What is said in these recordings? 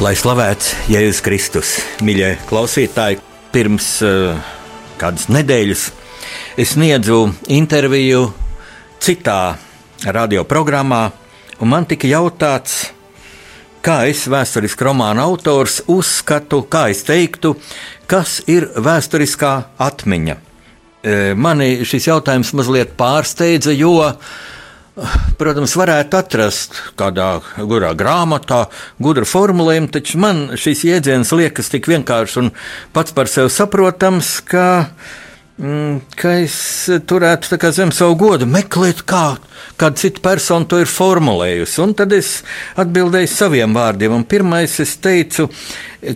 Lai slavēts Jēzus Kristus, mīļie klausītāji, pirms uh, kādas nedēļas es sniedzu interviju citā radioprogrammā, un man tika jautāts, kā es, vēsturiskā romāna autors, uzskatu, kā es teiktu, kas ir vēsturiskā atmiņa. Uh, mani šis jautājums mazliet pārsteidza, jo uh, Protams, varētu atrast kādā gurā grāmatā, gudru formulējumu, taču man šis jēdziens liekas tik vienkāršs un pats par sevi saprotams, ka, mm, ka es turētu zem savu godu meklēt, kā kāda cita persona to ir formulējusi. Un tad es atbildēju saviem vārdiem. Un pirmais es teicu,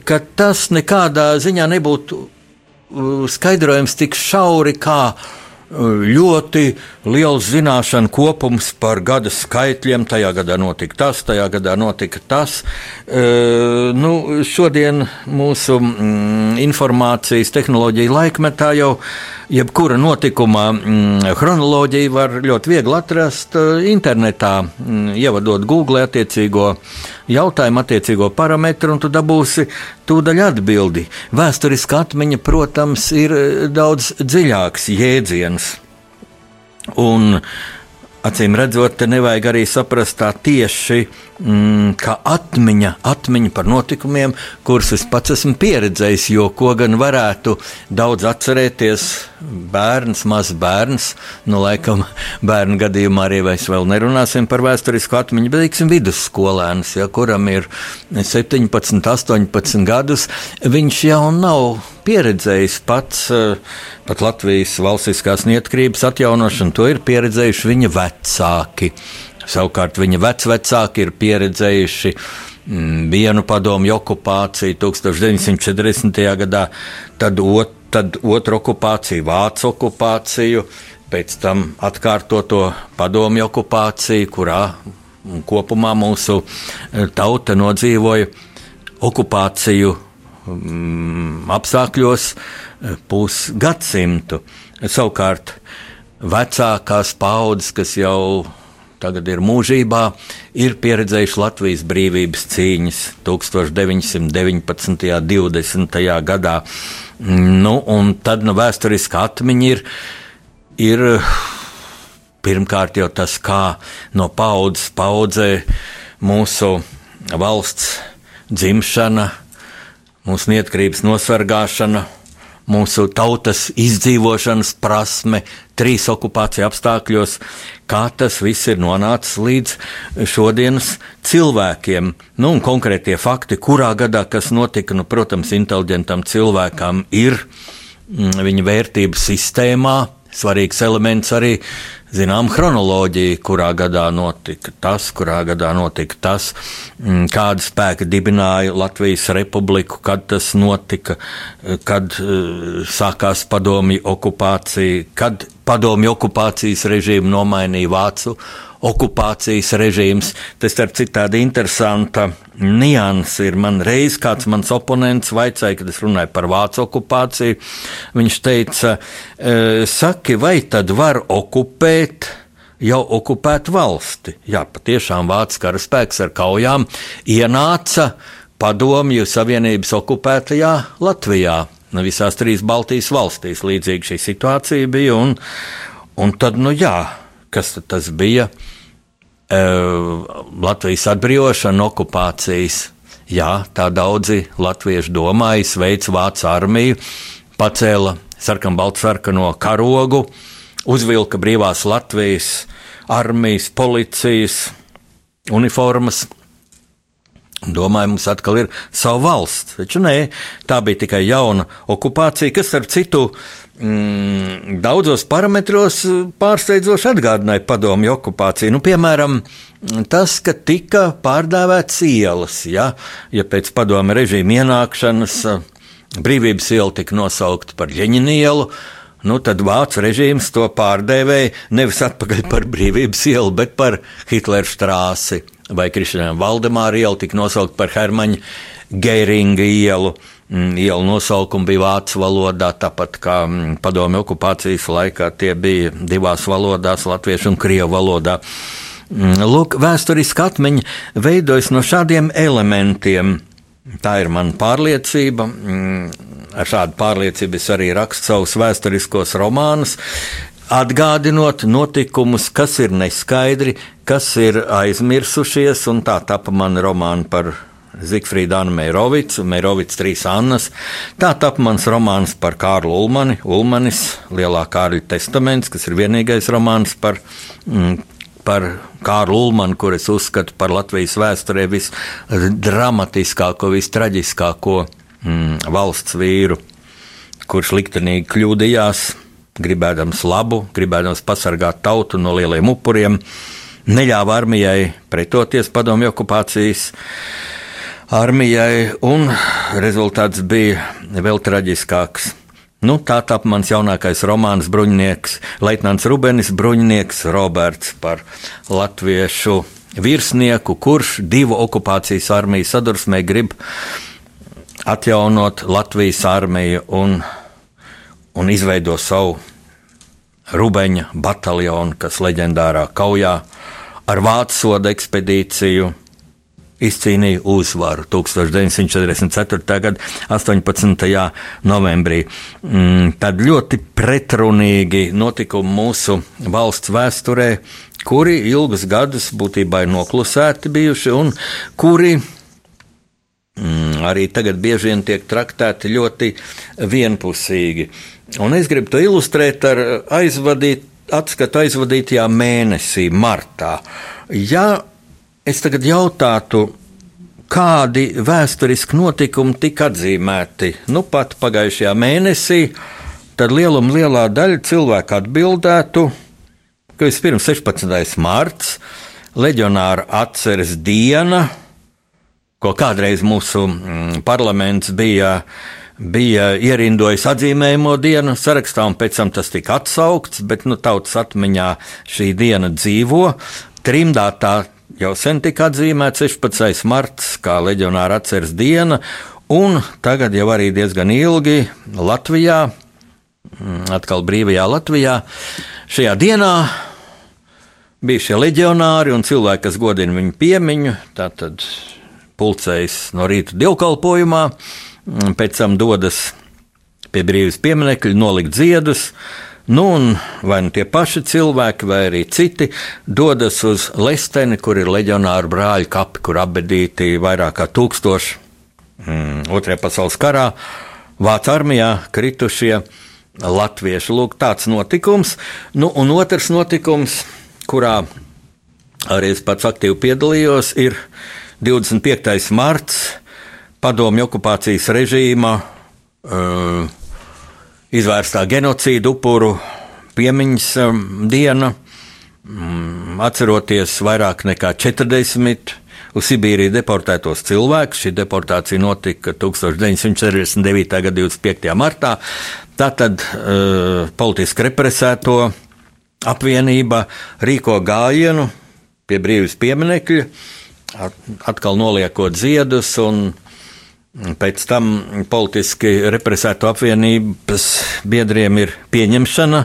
ka tas nekādā ziņā nebūtu uh, skaidrojums tik šauri kā ļoti liels zināšanu kopums par gada skaitļiem. Tajā gadā notika tas, tajā gadā notika tas. E, nu, šodien mūsu mm, informācijas tehnoloģija laikmetā jau jebkura notikuma mm, chronoloģiju var ļoti viegli atrast internetā, mm, ievadot Google attiecīgo jautājumu, attiecīgo parametru, un tu dabūsi tūdaļ atbildi. Vēsturiska atmiņa, protams, ir daudz dziļāks jēdziens. Un acīm redzot, te nevajag arī saprast tā tieši, mm, kā atmiņa, atmiņa par notikumiem, kurus es pats esmu pieredzējis. Jo ko gan varētu daudz atcerēties, bērns, mazs bērns, nu, laikam, bērnu gadījumā arī mēs vēl nerunāsim par vēsturisku atmiņu, bet, teiksim, vidusskolēns, ja, kuram ir 17, 18 gadus, viņš jau nav pieredzējis pats eh, pat Latvijas valstiskās neatkarības atjaunošanu, to ir pieredzējuši viņa vecāki. Savukārt viņa vecvecāki ir pieredzējuši mm, vienu padomju okupāciju 1940. gadā, tad, ot, tad otru okupāciju, vācu okupāciju, pēc tam atkārtoto padomju okupāciju, kurā kopumā mūsu eh, tauta nodzīvoja okupāciju mm, apstākļos eh, pusgadsimtu. Savukārt vecākās paudzes, kas jau tagad ir mūžībā, ir pieredzējuši Latvijas brīvības cīņas 1919. un 20. gadā. Nu, un tad nu, vēsturiska atmiņa ir, ir pirmkārt jau tas, kā no paudzes paudzē mūsu valsts dzimšana, mūsu neatkarības nosargāšana, mūsu tautas izdzīvošanas prasme, trīs okupāciju apstākļos, kā tas viss ir nonācis līdz šodienas cilvēkiem. Nu, un konkrētie fakti, kurā gadā kas notika, nu, protams, inteliģentam cilvēkam ir mm, viņa vērtību sistēmā. Svarīgs elements arī zinām chronoloģiju, kurā gadā notika tas, kurā gadā notika tas, mm, kāda spēka dibināja Latvijas republiku, kad tas notika, kad uh, sākās padomju okupācija, kad padomju okupācijas režīmu nomainīja Vācu okupācijas režīms. Tas ir citādi interesanta nianse. Ir man reiz kāds mans oponents vaicāja, kad es runāju par vācu okupāciju. Viņš teica, e, saki, vai tad var okupēt? Jau okupētu valsti. Jā, patiešām Vācijas karaspēks ar kaujām ienāca Padomju Savienības okupētajā Latvijā. Visās trīs Baltijas valstīs līdzīga šī situācija bija. Un, un tad, nu jā, kas tas bija? Latvijas atbrīvošana no okupācijas. Jā, tā daudzi latvieši domāja, sveic Vācu armiju, pacēla sarkanbaltsarkano karogu, uzvilka brīvās Latvijas armijas, policijas uniformas Domāju, mums atkal ir sava valsts. Taču nē, tā bija tikai jauna okupācija, kas, starp citu, mm, daudzos parametros pārsteidzoši atgādināja padomju okupāciju. Nu, piemēram, tas, ka tika pārdēvēts ielas, ja, ja pēc padomju režīma ienākšanas brīvības iela tika nosaukta par Ļeņinu ielu. Nu, tad vācu režīms to pārdēvēja nevis atpakaļ par brīvības ielu, bet par Hitlera strāsi vai Kristiāna Valdemāra ielu, tika nosaukt par Hermaņa Geiringa ielu. Mm, ielu nosaukumi bija vācu valodā, tāpat kā mm, padomju okupācijas laikā tie bija divās valodās, latviešu un krievu valodā. Mm, lūk, vēsturiska atmiņa veidojas no šādiem elementiem. Tā ir mana pārliecība. Ar šādu pārliecību es arī rakstu savus vēsturiskos romānus, atgādinot notikumus, kas ir neskaidri, kas ir aizmirsušies, un tā tapa man romāna par Zigfrīdu Annu Meirovicu, Meirovicu trīs Annas. Tā tapa mans romāns par Kārlu Ulmani, Ulmanis, Lielā Kārļa testaments, kas ir vienīgais romāns par, mm, par Kārlu Ulmanu, kur es uzskatu par Latvijas vēsturē visdramatiskāko, vistraģiskāko mm, valsts vīru, kurš liktenīgi kļūdījās, gribēdams labu, gribēdams pasargāt tautu no lieliem upuriem, neļāva armijai pretoties padomju okupācijas armijai, un rezultāts bija vēl traģiskāks. Nu, tā tapu mans jaunākais romāns, Bruņinieks, Leitnants Rubenis, Bruņinieks Roberts par latviešu virsnieku, kurš divu okupācijas armiju sadursmē grib atjaunot Latvijas armiju un, un izveido savu Rubeņa bataljonu, kas leģendārā kaujā ar vācu soda ekspedīciju izcīnīja uzvaru 1944. gada 18. novembrī. Mm, tad ļoti pretrunīgi notikumi mūsu valsts vēsturē, kuri ilgus gadus būtībā ir noklusēti bijuši un kuri mm, arī tagad bieži vien tiek traktēti ļoti vienpusīgi. Un es gribu to ilustrēt ar aizvadīt, atskatu aizvadītajā mēnesī, martā. Ja es tagad jautātu, kādi vēsturiski notikumi tika atzīmēti nu pat pagājušajā mēnesī, tad lieluma lielā daļa cilvēku atbildētu, ka vispirms 16. mārts, leģionāra atceres diena, ko kādreiz mūsu mm, parlaments bija bija ierindojis atzīmējumu dienu sarakstā, un pēc tam tas tika atsaukts, bet nu, tautas atmiņā šī diena dzīvo. Trimdā tā jau sen tika atzīmēta 16. marts kā leģionāra atceres diena, un tagad jau arī diezgan ilgi Latvijā, mm, atkal brīvajā Latvijā, šajā dienā bija šie leģionāri un cilvēki, kas godina viņu piemiņu. Tātad pulcējas no rīta dievkalpojumā, mm, pēc tam dodas pie brīvības pieminiekļa, nolikt ziedus. Nu, un vai nu tie paši cilvēki, vai arī citi dodas uz Lesteni, kur ir leģionāru brāļu kapi, kur apbedīti vairāk kā tūkstoši mm, Otrajā pasaules karā, Vācu armijā kritušie latvieši. Lūk, tāds notikums. Nu, un otrs notikums, kurā arī es pats aktīvi piedalījos, ir 25. marts, padomju okupācijas režīma uh, izvērstā genocīda upuru piemiņas um, diena, um, atceroties vairāk nekā 40 uz Sibīriju deportētos cilvēkus. Šī deportācija notika 1949. gada 25. martā. Tātad uh, politiski represēto apvienība rīko gājienu pie brīvības pieminekļa atkal noliekot ziedus un Pēc tam politiski represēto apvienības biedriem ir pieņemšana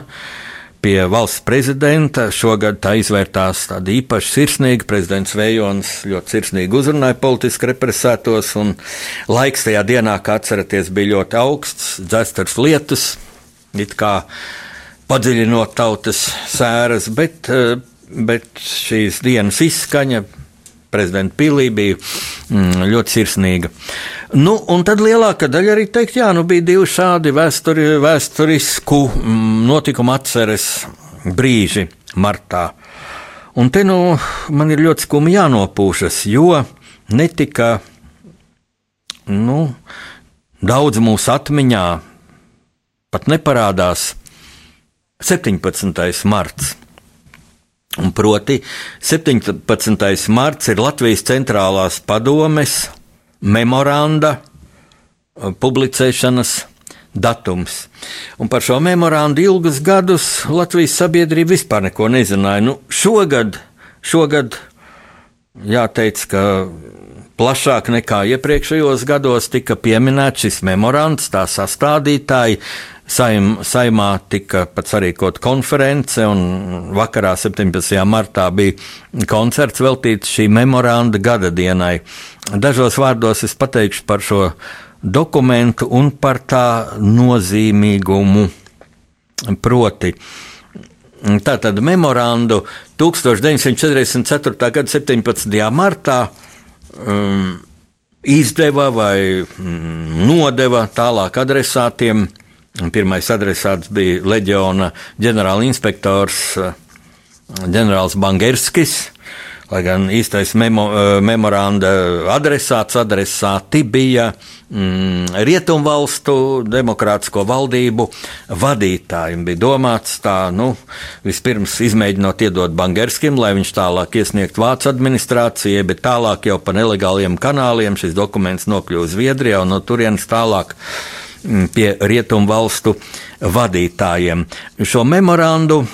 pie valsts prezidenta. Šogad tā izvērtās tāda īpaši sirsnīga. Prezidents Vējons ļoti sirsnīgi uzrunāja politiski represētos, un laiks tajā dienā, kā atceraties, bija ļoti augsts, dzēstars lietus, it kā padziļinot tautas sēras, bet, bet šīs dienas izskaņa prezidenta pilī bija mm, ļoti sirsnīga. Nu, un tad lielākā daļa arī teikt, jā, nu bija divi šādi vēsturi, vēsturisku mm, notikumu atceres brīži martā. Un te nu man ir ļoti skumji jānopūšas, jo netika nu, daudz mūsu atmiņā, pat neparādās 17. marts. Un proti, 17. marts ir Latvijas centrālās padomes memoranda uh, publicēšanas datums. Un par šo memorandu ilgus gadus Latvijas sabiedrība vispār neko nezināja. Nu, šogad, šogad jāteic, ka plašāk nekā iepriekšējos gados tika pieminēts šis memorands, tā sastādītāji. Saim, saimā tika pat sarīkot konference, un vakarā, 17. martā, bija koncerts veltīts šī memoranda gada dienai. Dažos vārdos es pateikšu par šo dokumentu un par tā nozīmīgumu. Proti, tātad memorandu 1944. gada 17. martā um, izdeva vai mm, nodeva tālāk adresātiem. Pirmais adresāts bija leģiona ģenerālinspektors uh, ģenerālis Bangerskis. Lai gan īstais memo, uh, memoranda adresāts adresāti bija mm, Rietumvalstu demokrātisko valdību vadītājiem. Bija domāts tā, nu, vispirms izmēģinot iedot Bangerskim, lai viņš tālāk iesniegtu Vācu administrācijai, bet tālāk jau pa nelegāliem kanāliem šis dokuments nokļuva Zviedrijā un no turienes tālāk mm, pie Rietumvalstu vadītājiem. Šo memorandu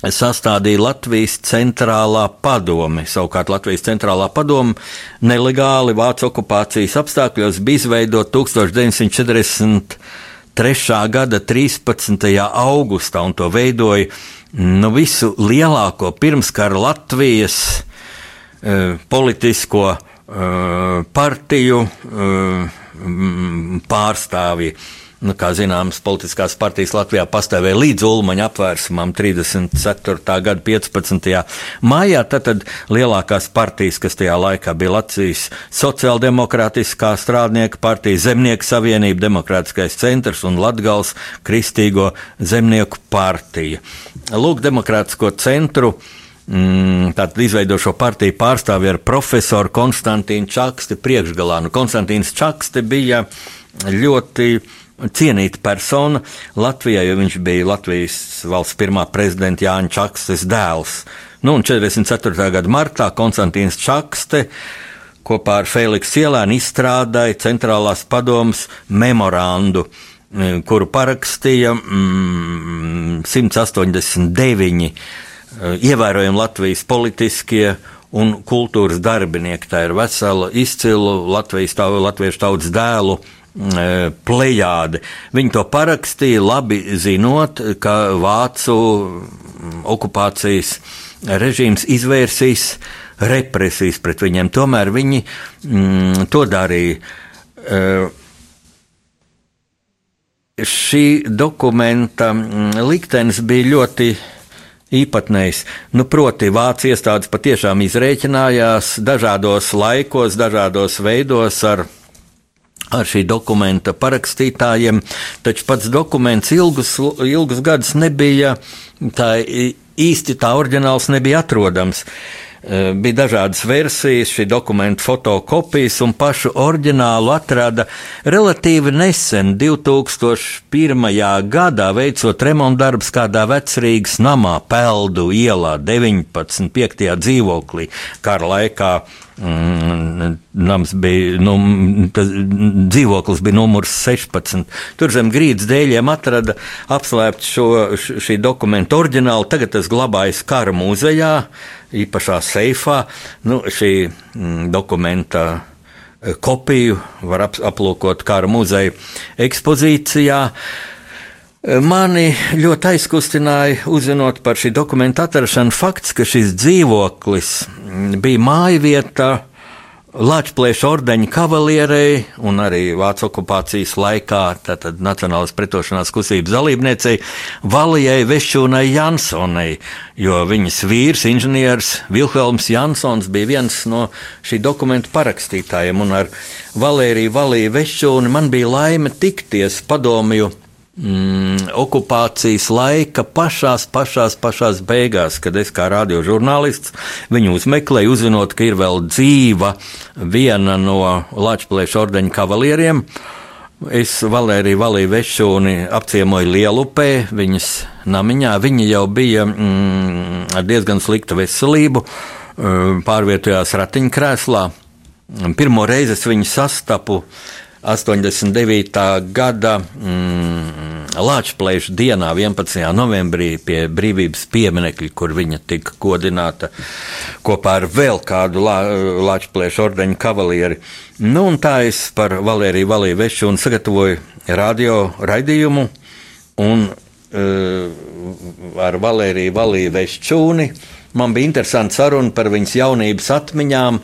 sastādīja Latvijas centrālā padome. Savukārt Latvijas centrālā padome nelegāli Vācu okupācijas apstākļos bija izveidota 1943. gada 13. augustā, un to veidoja nu, visu lielāko pirmskara Latvijas e, politisko e, partiju e, pārstāvji. Nu, kā zināms, politiskās partijas Latvijā pastāvēja līdz Ulmaņa apvērsumam 34. gada 15. maijā. Tad, tad lielākās partijas, kas tajā laikā bija Latvijas sociāldemokrātiskā strādnieka partija, Zemnieku savienība, Demokrātiskais centrs un Latgals Kristīgo zemnieku partija. Lūk, Demokrātisko centru. Mm, Tātad izveido šo partiju pārstāvi ar profesoru Konstantīnu Čaksti priekšgalā. Nu, Konstantīns Čaksti bija ļoti cienīta persona Latvijai, jo viņš bija Latvijas valsts pirmā prezidenta Jāņa Čakstes dēls. Nu, un 44. gada martā Konstantīns Čakste kopā ar Feliksu Ielēnu izstrādāja centrālās padomas memorandu, e, kuru parakstīja mm, 189 e, ievērojami Latvijas politiskie un kultūras darbinieki. Tā ir vesela izcila Latvijas, tā, latviešu tautas dēlu E, plejādi. Viņi to parakstīja, labi zinot, ka vācu okupācijas režīms izvērsīs represijas pret viņiem. Tomēr viņi mm, to darīja. E, šī dokumenta mm, liktenis bija ļoti īpatnējs. Nu, proti, vācu iestādes patiešām izrēķinājās dažādos laikos, dažādos veidos ar ar šī dokumenta parakstītājiem, taču pats dokuments ilgus, ilgus gadus nebija tā īsti tā oriģināls nebija atrodams. E, bija dažādas versijas, šī dokumenta fotokopijas, un pašu oriģinālu atrada relatīvi nesen, 2001. gadā, veicot remontdarbus kādā vecrīgas namā, Peldu ielā, 19. 5. dzīvoklī, kara laikā nams bija, nu, tas, dzīvoklis bija numurs 16. Tur zem grīdas dēļiem atrada apslēpt šo, šī dokumenta oriģinālu. Tagad tas glabājas kara muzejā, īpašā seifā. Nu, šī mm, dokumenta eh, kopiju var ap, aplūkot kara muzeja ekspozīcijā. Mani ļoti aizkustināja, uzzinot par šī dokumenta atrašanu, fakts, ka šis dzīvoklis bija māja vieta Latvijas ordeņa kavalierei un arī Vācu okupācijas laikā, tātad Nacionālās pretošanās kustības dalībniecei Valijai Vešūnai Jansonai, jo viņas vīrs, inženieris Vilhelms Jansons bija viens no šī dokumenta parakstītājiem, un ar Valēriju Valiju Vešūni man bija laime tikties padomju mm, okupācijas laika pašās, pašās, pašās beigās, kad es kā radiožurnālists viņu uzmeklēju, uzzinot, ka ir vēl dzīva viena no Latvijas ordeņa kavalieriem. Es Valēriju Valīju Vešūni apciemoju Lielupē, viņas namiņā. Viņa jau bija mm, ar diezgan sliktu veselību, mm, pārvietojās ratiņkrēslā. Pirmo reizi es viņu sastapu 89. gada mm, Latvijas dienā, 11. novembrī, pie brīvības pieminiekļa, kur viņa tika godināta kopā ar vēl kādu Latvijas ordeņa kavalieri. Nu, tā es par Valēriju Valīju Vešu un sagatavoju radio raidījumu un, uh, ar Valēriju Valīju Veščūni. Man bija interesanti saruna par viņas jaunības atmiņām,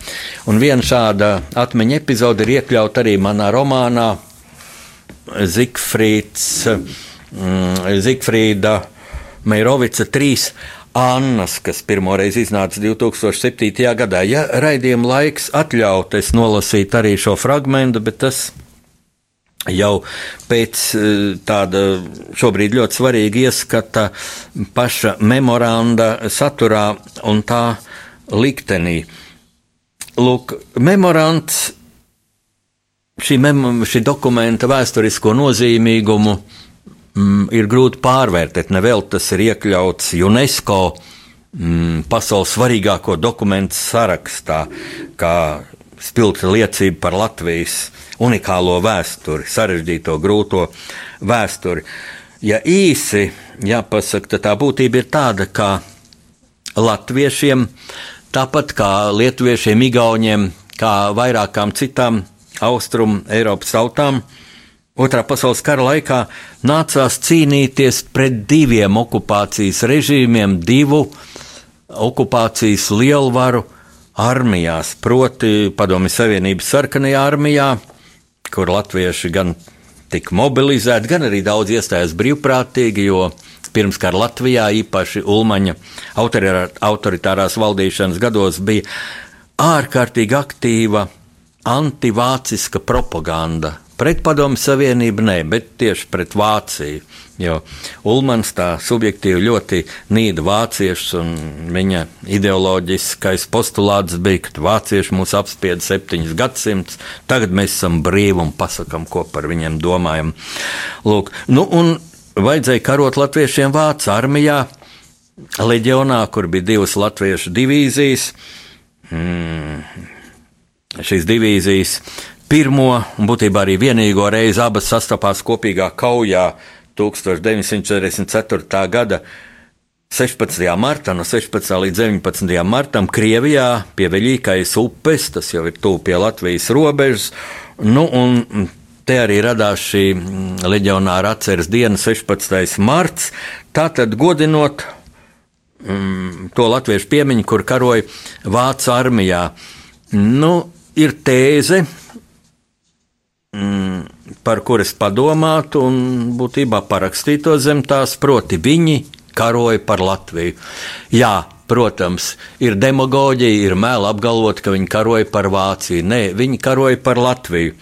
un viena šāda atmiņa epizode ir iekļauta arī manā romānā Zigfrīds, mm, Zigfrīda Meirovica 3. Annas, kas pirmoreiz iznāca 2007. gadā. Ja raidījuma laiks atļaut, es nolasītu arī šo fragment, bet tas ir jau pēc eh, tāda šobrīd ļoti svarīga ieskata paša memoranda saturā un tā liktenī. Lūk, memorands šī, mem šī dokumenta vēsturisko nozīmīgumu mm, ir grūti pārvērtēt. Nevēl tas ir iekļauts UNESCO mm, pasaules svarīgāko dokumentu sarakstā, kā spilgta liecība par Latvijas unikālo vēsturi, sarežģīto, grūto vēsturi. Ja īsi jāpasaka, tad tā būtība ir tāda, ka latviešiem, tāpat kā lietuviešiem, igauniem, kā vairākām citām austrumu Eiropas tautām, Otrā pasaules kara laikā nācās cīnīties pret diviem okupācijas režīmiem, divu okupācijas lielvaru armijās, proti Padomju Savienības sarkanajā armijā kur latvieši gan tika mobilizēti, gan arī daudz iestājās brīvprātīgi, jo pirms kara Latvijā, īpaši Ulmaņa autoritārās valdīšanas gados, bija ārkārtīgi aktīva antivāciska propaganda Pret Padomu Savienību nē, bet tieši pret Vāciju. Jo Ulmans tā subjektīvi ļoti nīda vāciešus, un viņa ideoloģiskais postulāts bija, ka vācieši mūs apspieda septiņus gadsimtus, tagad mēs esam brīvi un pasakam, ko par viņiem domājam. Lūk, nu, un vajadzēja karot latviešiem Vācu armijā, leģionā, kur bija divas latviešu divīzijas. Mm, šīs divīzijas pirmo un būtībā arī vienīgo reizi abas sastapās kopīgā kaujā 1944. gada 16. martā, no 16. līdz 19. martam, Krievijā pie Veļīkais upes, tas jau ir tuvu pie Latvijas robežas. Nu, un te arī radās šī leģionāra atceres diena, 16. marts. Tātad godinot mm, to latviešu piemiņu, kur karoja Vācu armijā. Nu, ir tēze, mm, par kuras padomātu un būtībā parakstīto zem tās, proti viņi karoja par Latviju. Jā, protams, ir demagoģija, ir mēl apgalvot, ka viņi karoja par Vāciju. Nē, viņi karoja par Latviju.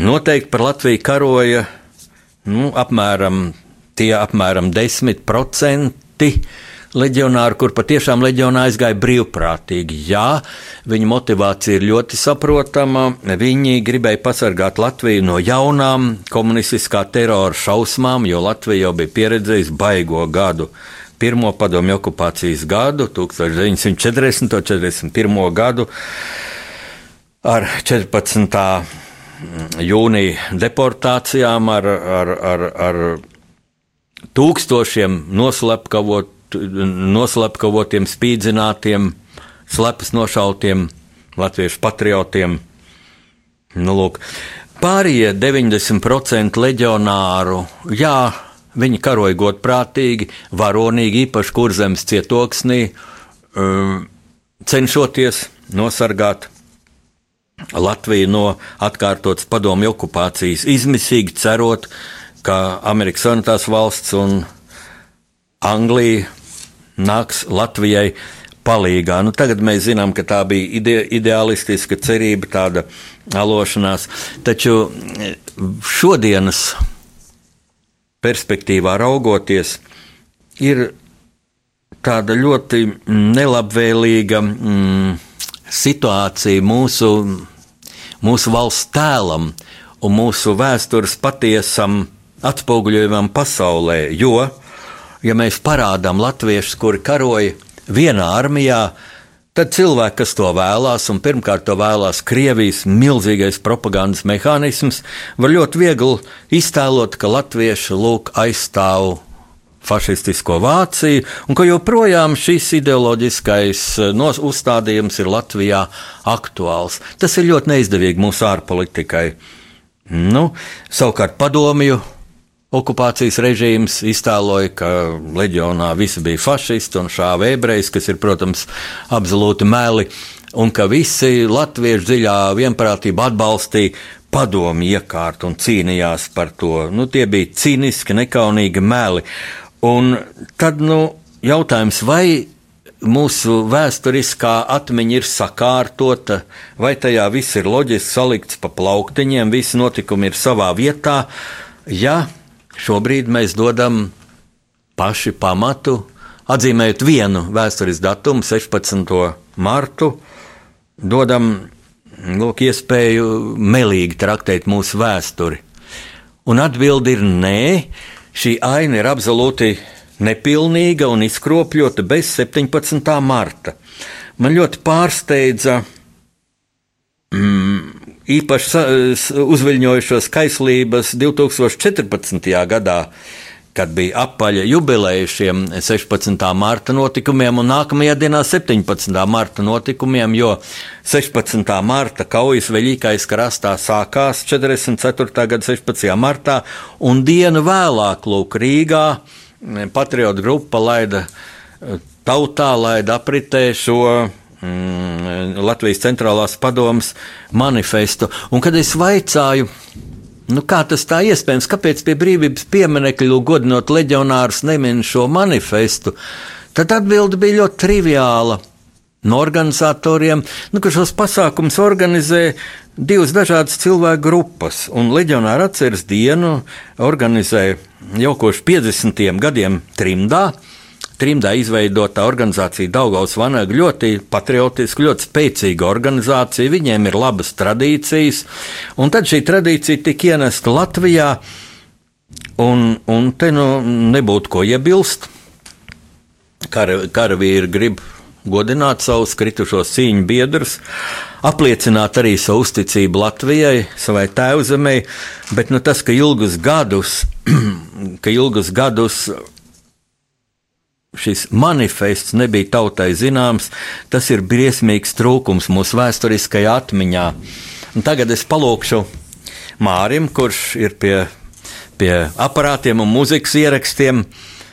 Noteikti par Latviju karoja nu, apmēram tie apmēram 10% leģionāri, kur patiešām leģionā aizgāja brīvprātīgi. Jā, viņa motivācija ir ļoti saprotama. Viņi gribēja pasargāt Latviju no jaunām komunistiskā terora šausmām, jo Latvija jau bija pieredzējusi baigo gadu. Pirmo padomju okupācijas gadu, 1940. un 41. gadu, ar 14. jūnija deportācijām, ar, ar, ar, ar tūkstošiem noslepkavot noslepkavotiem, spīdzinātiem, slepas nošautiem latviešu patriotiem. Nu, lūk, pārējie 90% leģionāru, jā, viņi karoja godprātīgi, varonīgi, īpaši kurzemes cietoksnī, um, cenšoties nosargāt Latviju no atkārtotas padomju okupācijas, izmisīgi cerot, ka Amerikas Savienotās valsts un Anglija nāks Latvijai palīgā. Nu, tagad mēs zinām, ka tā bija ide ideālistiska cerība, tāda alošanās. Taču šodienas perspektīvā raugoties, ir tāda ļoti nelabvēlīga mm, situācija mūsu, mūsu valsts tēlam un mūsu vēstures patiesam atspoguļojumam pasaulē. Jo, ja mēs parādām latviešus, kuri karoja vienā armijā, Tad cilvēki, kas to vēlās, un pirmkārt to vēlās Krievijas milzīgais propagandas mehānisms, var ļoti viegli iztēlot, ka latvieši lūk aizstāv fašistisko Vāciju, un ka joprojām šis ideoloģiskais eh, uzstādījums ir Latvijā aktuāls. Tas ir ļoti neizdevīgi mūsu ārpolitikai. Nu, savukārt padomju okupācijas režīms iztēloja, ka leģionā visi bija fašisti un šāva ebrejs, kas ir, protams, absolūti meli, un ka visi latvieši dziļā vienprātībā atbalstīja padomu iekārtu un cīnījās par to. Nu, tie bija cīniski, nekaunīgi meli. Un tad, nu, jautājums, vai mūsu vēsturiskā atmiņa ir sakārtota, vai tajā viss ir loģiski salikts pa plauktiņiem, visi notikumi ir savā vietā. Ja Šobrīd mēs dodam paši pamatu, atzīmējot vienu vēstures datumu, 16. martu, dodam lūk, iespēju melīgi traktēt mūsu vēsturi. Un atbildi ir nē, šī aina ir absolūti nepilnīga un izkropļota bez 17. marta. Man ļoti pārsteidza mm, īpaši uzviļņojušos kaislības 2014. gadā, kad bija apaļa jubileja šiem 16. marta notikumiem un nākamajā dienā 17. marta notikumiem, jo 16. marta kaujas veļīgais krastā sākās 44. gada 16. martā un dienu vēlāk Lūk Rīgā patriotu grupa laida tautā, laida apritē šo mm, Latvijas centrālās padomas manifestu. Un kad es vaicāju, Nu, kā tas tā iespējams? Kāpēc pie brīvības pieminiekļu godinot leģionārus nemin šo manifestu? Tad atbilde bija ļoti triviāla. No organizatoriem, nu, ka šos pasākumus organizē divas dažādas cilvēku grupas, un leģionāra atceres dienu organizē jau kopš 50. gadiem trimdā. Trimdā izveidotā organizācija Daugaus Vanaga ļoti patriotiska, ļoti spēcīga organizācija, viņiem ir labas tradīcijas, un tad šī tradīcija tika ienesta Latvijā, un, un te nu nebūtu ko iebilst. Kar, karavīri grib godināt savus kritušos cīņu biedrus, apliecināt arī savu uzticību Latvijai, savai tēvzemei, bet nu, tas, ka ilgus gadus, ka ilgus gadus šis manifests nebija tautai zināms, tas ir briesmīgs trūkums mūsu vēsturiskajā atmiņā. Un tagad es palūkšu Mārim, kurš ir pie, pie aparātiem un mūzikas ierakstiem,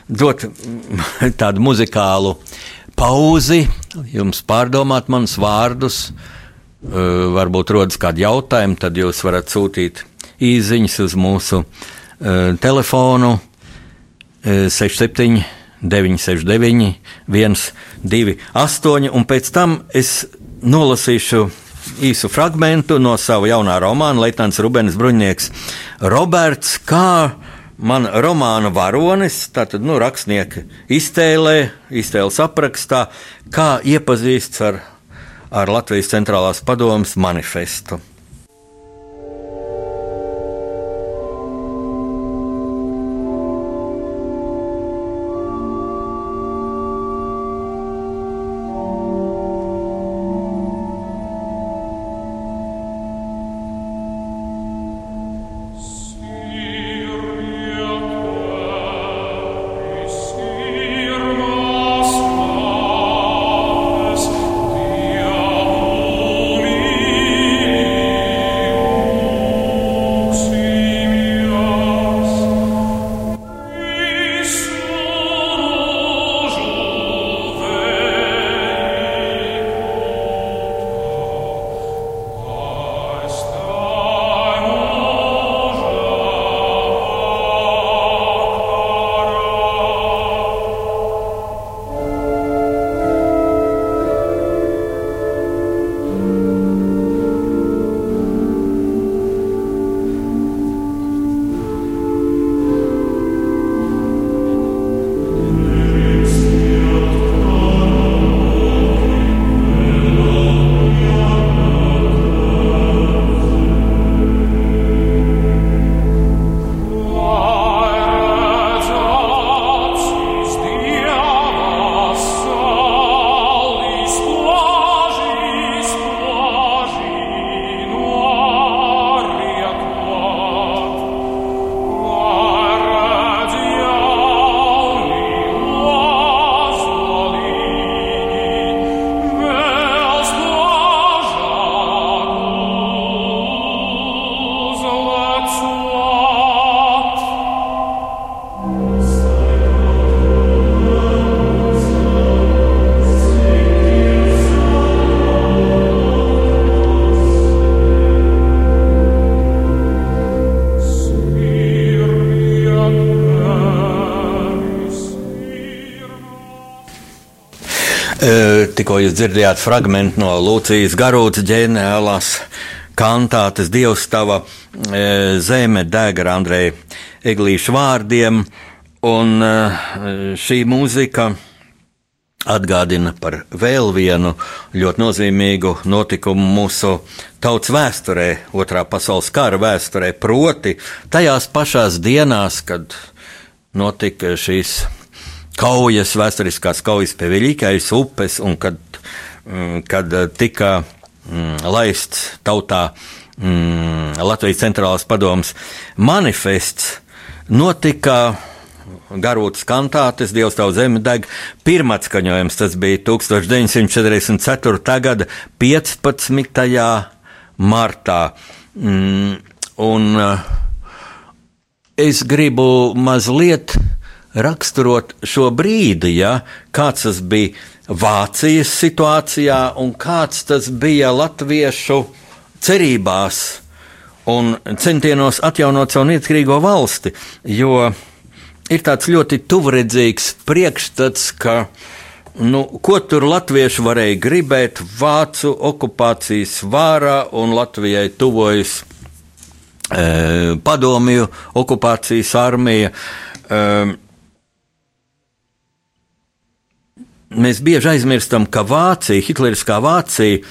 dot tādu muzikālu pauzi, jums pārdomāt manus vārdus. Varbūt rodas kādi jautājumi, tad jūs varat sūtīt īsiņas uz mūsu telefonu uh, 67 969, 128, un pēc tam es nolasīšu īsu fragment no sava jaunā romāna Leitants Rubens Bruņnieks Roberts, kā man romāna varonis, tātad nu, rakstnieka iztēlē, iztēles aprakstā, kā iepazīsts ar, ar Latvijas centrālās padomas manifestu. Jūs dzirdējāt fragment no Lūcijas Garūtas ģeniālās kantātes Dievs tava zeme deg ar Andreja Eglīša vārdiem, un šī mūzika atgādina par vēl vienu ļoti nozīmīgu notikumu mūsu tautas vēsturē, Otrā pasaules kara vēsturē, proti tajās pašās dienās, kad notika šīs kaujas, vēsturiskās kaujas pie Viļķais upes, un kad, mm, kad tika mm, laists tautā mm, Latvijas centrālās padomas manifests, notika garūtas kantātes, Dievs tavu zemi deg. Pirmā skaņojums tas bija 1944. gada 15. martā. Un es gribu mazliet raksturot šo brīdi, ja, kāds tas bija Vācijas situācijā un kāds tas bija latviešu cerībās un centienos atjaunot savu neatkarīgo valsti. Jo ir tāds ļoti tuvredzīgs priekšstats, ka nu, ko tur latvieši varēja gribēt vācu okupācijas vārā un Latvijai tuvojas e, padomju okupācijas armija. E, mēs bieži aizmirstam, ka Vācija, Hitleriskā Vācija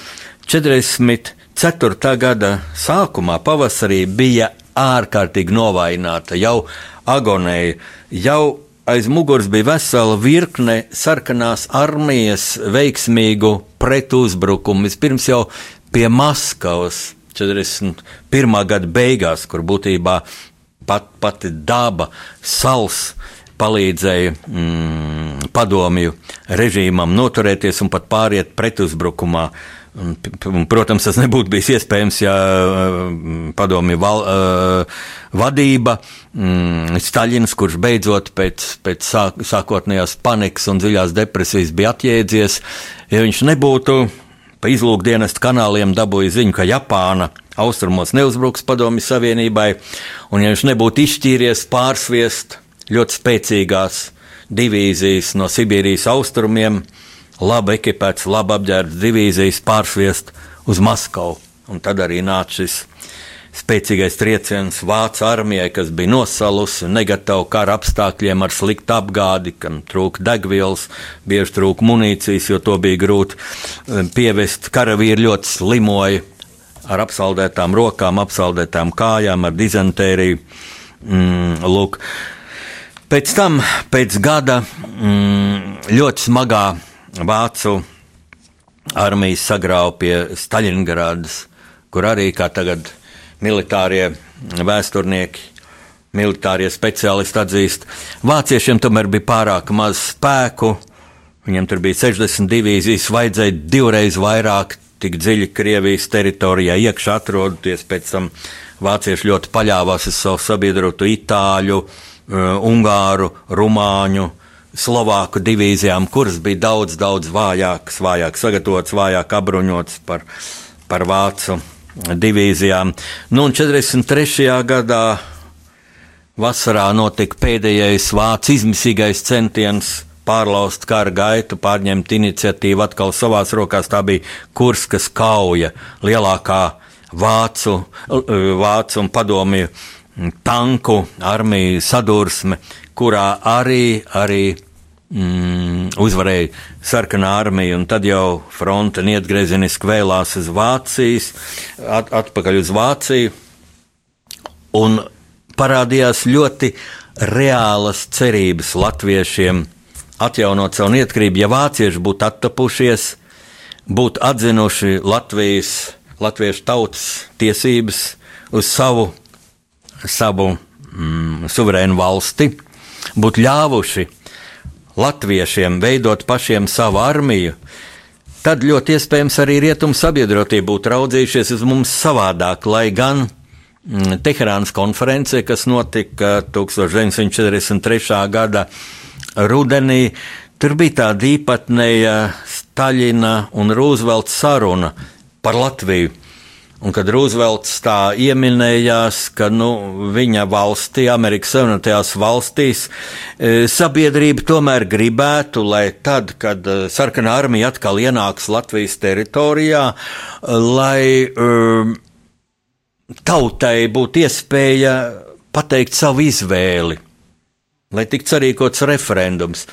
44. gada sākumā, pavasarī, bija ārkārtīgi novājināta, jau agonēja, jau aiz muguras bija vesela virkne sarkanās armijas veiksmīgu pretuzbrukumu. Vispirms jau pie Maskavas 41. gada beigās, kur būtībā pat, pati daba, sals palīdzēja mm, padomju režīmam noturēties un pat pāriet pretuzbrukumā. Protams, tas nebūtu bijis iespējams, ja mm, padomju val, uh, vadība, mm, Staļins, kurš beidzot pēc, pēc sāk, sākotnējās panikas un dziļās depresijas bija atjēdzies, ja viņš nebūtu pa izlūkdienestu kanāliem dabūjis ziņu, ka Japāna austrumos neuzbruks padomju savienībai, un ja viņš nebūtu izšķīries pārsviest ļoti spēcīgās divīzijas no Sibīrijas austrumiem, labi ekipēts, labi apģērbts divīzijas pārsviest uz Maskavu. Un tad arī nāca šis spēcīgais trieciens Vācu armijai, kas bija nosalusi, negatava kara apstākļiem ar sliktu apgādi, kam trūka degvielas, bieži trūka munīcijas, jo to bija grūti um, pievest. Karavīri ļoti slimoja ar apsaldētām rokām, apsaldētām kājām, ar dizentēriju. Mm, lūk, Pēc tam, pēc gada mm, ļoti smagā vācu armijas sagrāva pie Staļingradas, kur arī kā tagad militārie vēsturnieki, militārie speciālisti atzīst, vāciešiem tomēr bija pārāk maz spēku. Viņam tur bija 60 divīzijas, vajadzēja divreiz vairāk, tik dziļi Krievijas teritorijā iekšā atrodoties. Pēc tam vācieši ļoti paļāvās uz savu sabiedrotu itāļu, uh, Ungāru, Rumāņu, Slovāku divīzijām, kuras bija daudz, daudz vājākas, vājāk sagatavotas, vājāk apbruņotas par, par vācu divīzijām. Nu, un 43. gadā vasarā notika pēdējais vācu izmisīgais centiens pārlauzt kara gaitu, pārņemt iniciatīvu atkal savās rokās. Tā bija Kurskas kauja, lielākā vācu, vācu un padomju tanku armiju sadursme, kurā arī, arī mm, uzvarēja sarkanā armija, un tad jau fronte neatgriezeniski vēlās uz Vācijas, at, atpakaļ uz Vāciju, un parādījās ļoti reālas cerības latviešiem atjaunot savu neatkarību, ja vācieši būtu attapušies, būtu atzinuši Latvijas, latviešu tautas tiesības uz savu savu mm, suverēnu valsti, būtu ļāvuši latviešiem veidot pašiem savu armiju, tad ļoti iespējams arī rietumu sabiedrotie būtu raudzījušies uz mums savādāk, lai gan mm, Teherānas konferencē, kas notika 1943. gada rudenī, tur bija tāda īpatnēja Staļina un Rūzvelta saruna par Latviju. Un kad Rūzvelts tā ieminējās, ka nu, viņa valstī, Amerikas Savienotajās valstīs, e, sabiedrība tomēr gribētu, lai tad, kad e, sarkanā armija atkal ienāks Latvijas teritorijā, lai um, tautai būtu iespēja pateikt savu izvēli lai tiktu sarīkots referendums.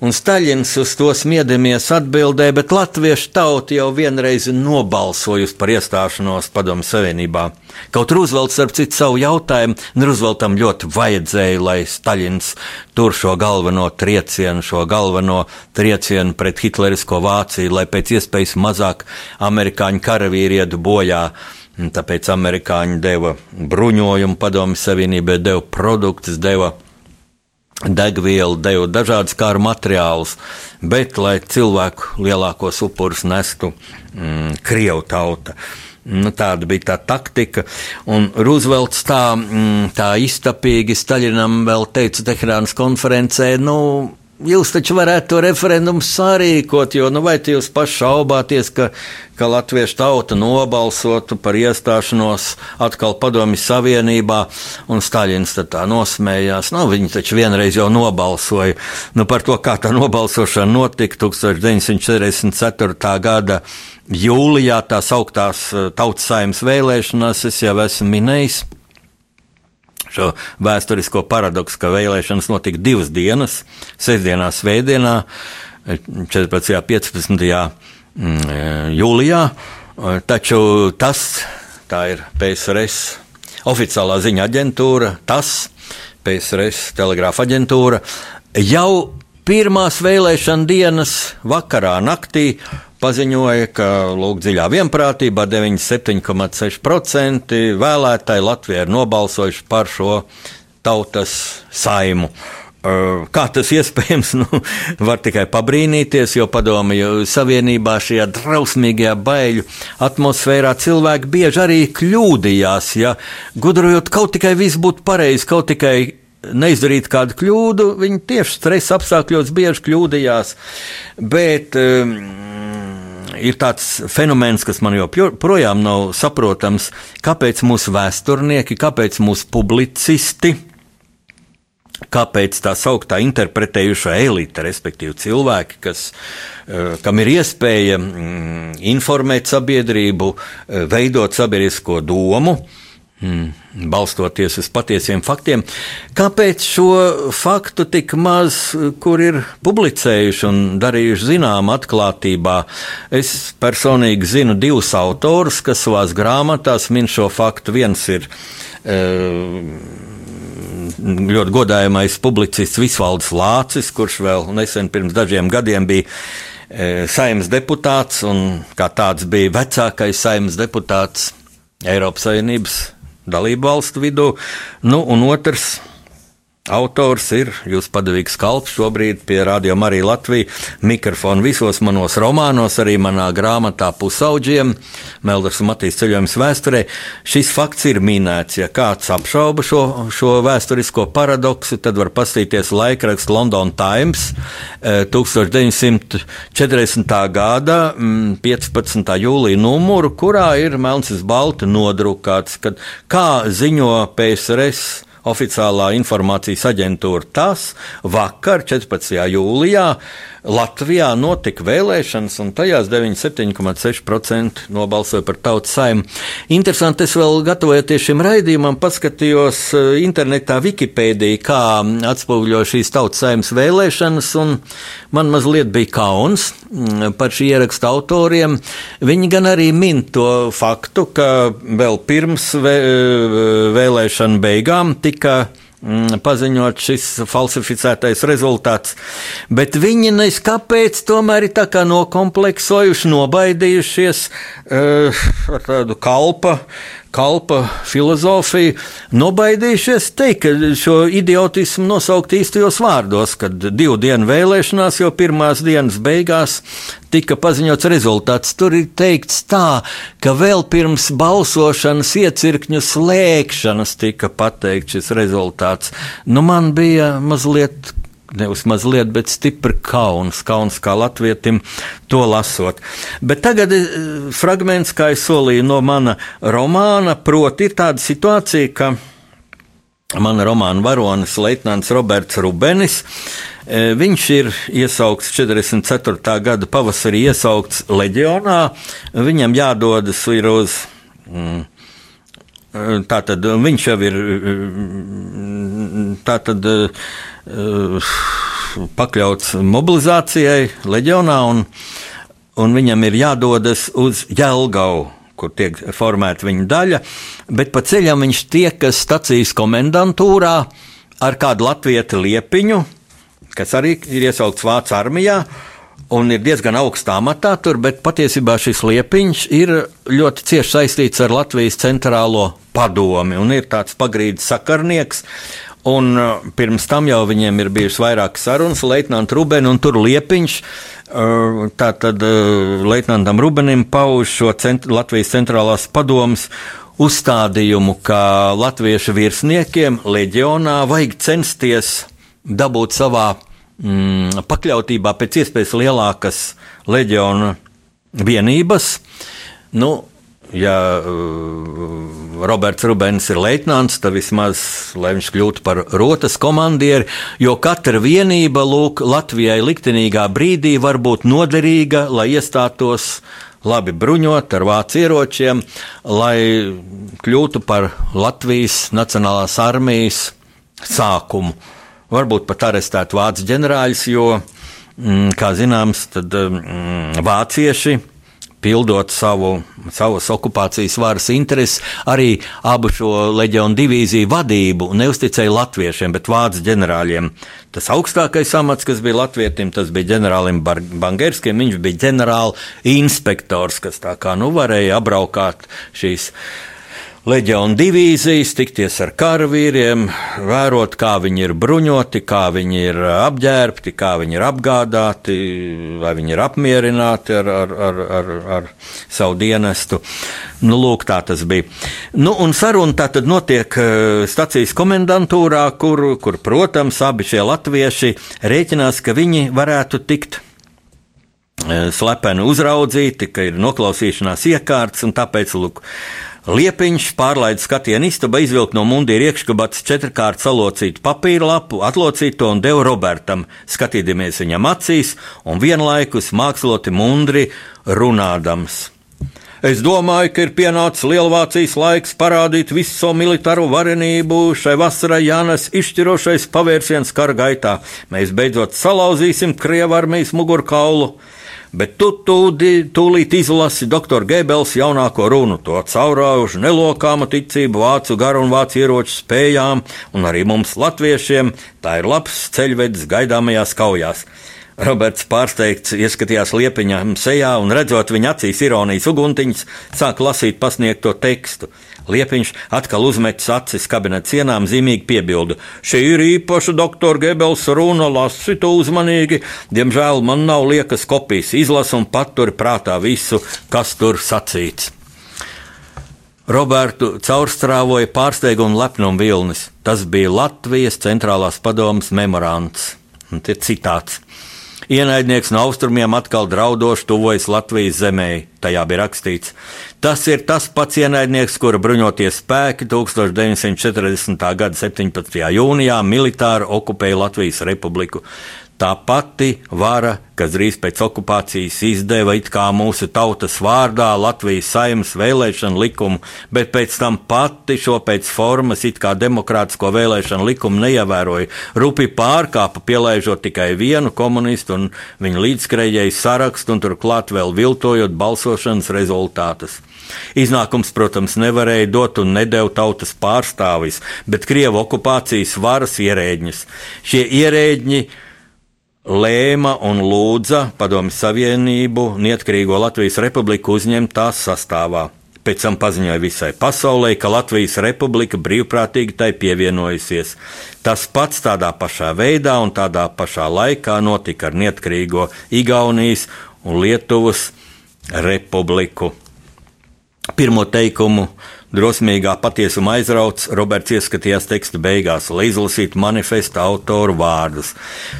Un Staļins uz to smiedamies atbildēja, bet latviešu tauta jau vienreiz nobalsojusi par iestāšanos Padomu Savienībā. Kaut Rūzvelts, starp citu, savu jautājumu, Rūzveltam ļoti vajadzēja, lai Staļins tur šo galveno triecienu, šo galveno triecienu pret hitlerisko Vāciju, lai pēc iespējas mazāk amerikāņu karavīri ietu bojā. Tāpēc amerikāņi deva bruņojumu Padomu Savienībai, deva produktus, deva degvielu, deva dažādas kāru materiālus, bet lai cilvēku lielākos upurus nestu mm, Krievu tauta. Nu, tāda bija tā taktika. Un Roosevelts tā, mm, tā iztapīgi Staļinam vēl teica Teherānas konferencē, nu, Jūs taču varētu to referendumu sarīkot, jo nu, vai jūs paši šaubāties, ka, ka Latviešu tauta nobalsotu par iestāšanos atkal Padomju Savienībā, un Staļins tā nosmējās. Nu, viņi taču vienreiz jau nobalsoja nu, par to, kā tā nobalsošana notika 1944. gada jūlijā, tās augtās eh, tautas saimnes vēlēšanās, es jau esmu minējis šo vēsturisko paradoksu, ka vēlēšanas notika divas dienas, sestdienā, svētdienā, 14. un 15. jūlijā. Taču tas, ir PSRS oficiālā ziņa aģentūra, tas PSRS telegrāfa aģentūra jau pirmās vēlēšana dienas vakarā, naktī paziņoja, ka lūk, dziļā vienprātībā 97,6% vēlētāji Latvijā ir nobalsojuši par šo tautas saimu. Kā tas iespējams, nu, var tikai pabrīnīties, jo padomju savienībā šajā drausmīgajā baiļu atmosfērā cilvēki bieži arī kļūdījās. Ja gudrojot, kaut tikai viss būtu pareizi, kaut tikai neizdarīt kādu kļūdu, viņi tieši stresa apstākļos bieži kļūdījās. Bet, um, ir tāds fenomens, kas man joprojām nav saprotams, kāpēc mūsu vēsturnieki, kāpēc mūsu publicisti. Kāpēc tā sauktā interpretējušā elite, respektīvi cilvēki, kas, eh, kam ir iespēja mm, informēt sabiedrību, eh, veidot sabiedrisko domu, Hmm, balstoties uz patiesiem faktiem. Kāpēc šo faktu tik maz, kur ir publicējuši un darījuši zinām atklātībā? Es personīgi zinu divus autorus, kas savās grāmatās min šo faktu. Viens ir e, ļoti godājamais publicists Visvalds Lācis, kurš vēl nesen pirms dažiem gadiem bija e, saimnes deputāts un kā tāds bija vecākais saimnes deputāts Eiropas Savienības dalību valstu vidū. Nu, un otrs Autors ir jūs padavīgs kalps šobrīd pie Radio Marija Latvija mikrofona visos manos romānos, arī manā grāmatā pusauģiem, Melders un Matīs ceļojums vēsturē. Šis fakts ir minēts. Ja kāds apšauba šo, šo vēsturisko paradoksu, tad var pastīties laikraksts London Times 1940. Eh, gada 15. Mm, jūlija numuru, kurā ir melns uz balta nodrukāts, kad kā ziņo PSRS oficiālā informācijas aģentūra TAS vakar, 14. jūlijā, Latvijā notika vēlēšanas, un tajās 97,6% nobalsoja par tautas saimu. Interesanti, es vēl gatavojoties šim raidījumam, paskatījos eh, internetā Wikipēdiju, kā atspoguļo šīs tautas saimas vēlēšanas, un man mazliet bija kauns mm, par šī ieraksta autoriem. Viņi gan arī min to faktu, ka vēl pirms vēlēšanu beigām tika paziņot šis falsificētais rezultāts. Bet viņi nezinu, kāpēc tomēr ir tā kā nokompleksojuši, nobaidījušies uh, ar tādu kalpa kalpa filozofiju, nobaidījušies teikt, ka šo idiotismu nosaukt īstajos vārdos, kad divu dienu vēlēšanās jau pirmās dienas beigās tika paziņots rezultāts. Tur ir teikts tā, ka vēl pirms balsošanas iecirkņu slēgšanas tika pateikts šis rezultāts. Nu, man bija mazliet nevis mazliet, bet stipri kauns, kauns kā latvietim to lasot. Bet tagad eh, fragments, kā es solīju no mana romāna, proti ir tāda situācija, ka mana romāna varonis Leitnants Roberts Rubenis. Eh, viņš ir iesaukts 44. gada pavasarī, iesaukts leģionā. Viņam jādodas ir uz. Mm, Tātad viņš jau ir tātad, pakļauts mobilizācijai leģionā, un, un viņam ir jādodas uz Jēlgavu, kur tiek formēta viņa daļa, bet pa ceļam viņš tiekas stacijas komendantūrā ar kādu latviešu liepiņu, kas arī ir iesaukts Vācu armijā un ir diezgan augstā matā tur, bet patiesībā šis liepiņš ir ļoti cieši saistīts ar Latvijas centrālo padomi un ir tāds pagrīdes sakarnieks. Un uh, pirms tam jau viņiem ir bijušas vairākas sarunas, Leitnants Rubens un tur Liepiņš. Uh, tātad uh, Leitnantam Rubenim pauž šo cent Latvijas centrālās padomas uzstādījumu, ka latviešu virsniekiem leģionā vajag censties dabūt savā mm, pakļautībā pēc iespējas lielākas leģiona vienības. Nu, ja uh, Roberts Rubens ir leitnants, tad vismaz lai viņš kļūtu par rotas komandieri, jo katra vienība lūk, Latvijai liktenīgā brīdī var būt noderīga, lai iestātos labi bruņot ar vācu ieročiem, lai kļūtu par Latvijas Nacionālās armijas sākumu varbūt pat arestēt vācu ģenerāļus, jo, mm, kā zināms, tad mm, vācieši. Pildot savu, savas okupācijas varas intereses, arī abu šo leģionu divīziju vadību neusticēja latviešiem, bet vācu ģenerāļiem. Tas augstākais amats, kas bija latvietim, tas bija ģenerālim Bangerskim. Viņš bija ģenerāla inspektors, kas tā kā nu varēja apbraukāt šīs leģionu divīzijas, tikties ar karavīriem, vērot, kā viņi ir bruņoti, kā viņi ir apģērbti, kā viņi ir apgādāti, vai viņi ir apmierināti ar, ar, ar, ar, ar savu dienestu. Nu, lūk, tā tas bija. Nu, un saruna tā tad notiek eh, stacijas komendantūrā, kur, kur, protams, abi šie latvieši rēķinās, ka viņi varētu tikt eh, slepeni uzraudzīti, ka ir noklausīšanās iekārts, un tāpēc, lūk, Liepiņš pārlaida skatienu istaba, izvilka no mundīra iekškabats četrkārt salocītu papīra lapu, atlocīto un deva Robertam, skatīdamies viņam acīs un vienlaikus māksloti mundri runādams. Es domāju, ka ir pienācis Lielvācijas laiks parādīt visu savu militāro varenību šai vasarai Jānas izšķirošais pavērsiens kara gaitā. Mēs beidzot salauzīsim Krievijas mugurkaulu bet tu tūdi, tūlīt izlasi doktora Gebels jaunāko runu, to caurājuši nelokāma ticība vācu garu un vācu ieroču spējām, un arī mums, latviešiem, tā ir labs ceļvedis gaidāmajās kaujās. Roberts pārsteigts ieskatījās liepiņām sejā un redzot viņa acīs ironijas uguntiņas, sāk lasīt pasniegto tekstu. Liepiņš atkal uzmetis acis kabineta sienām, zīmīgi piebildu: Šī ir īpaša doktora Gebels runa, lasi to uzmanīgi. Diemžēl man nav liekas kopijas, izlasu un paturu prātā visu, kas tur sacīts. Robertu caurstrāvoja pārsteiguma un lepnuma vilnis. Tas bija Latvijas centrālās padomas memorands. Un tie citāts. Ienaidnieks no austrumiem atkal draudoši tuvojas Latvijas zemē. Tajā bija rakstīts, tas ir tas pats ienaidnieks, kura bruņoties spēki 1940. gada 17. jūnijā militāri okupēja Latvijas republiku. Tā pati vara, kas drīz pēc okupācijas izdeva it kā mūsu tautas vārdā Latvijas saimnes vēlēšanu likumu, bet pēc tam pati šo pēc formas it kā demokrātisko vēlēšanu likumu neievēroja, rupi pārkāpa, pielaižot tikai vienu komunistu un viņa līdzskrējēju sarakstu un turklāt vēl viltojot balsošanas rezultātus. Iznākums, protams, nevarēja dot un nedēļu tautas pārstāvis, bet Krievu okupācijas varas ierēģņus. Šie ierēģi lēma un lūdza Padomju Savienību neatkarīgo Latvijas republiku uzņemt tās sastāvā. Pēc tam paziņoja visai pasaulē, ka Latvijas republika brīvprātīgi tai pievienojusies. Tas pats tādā pašā veidā un tādā pašā laikā notika ar neatkarīgo Igaunijas un Lietuvas republiku. Pirmo teikumu drosmīgā patiesuma aizrauts, Roberts ieskatījās teksta beigās, lai izlasītu manifesta autoru vārdus.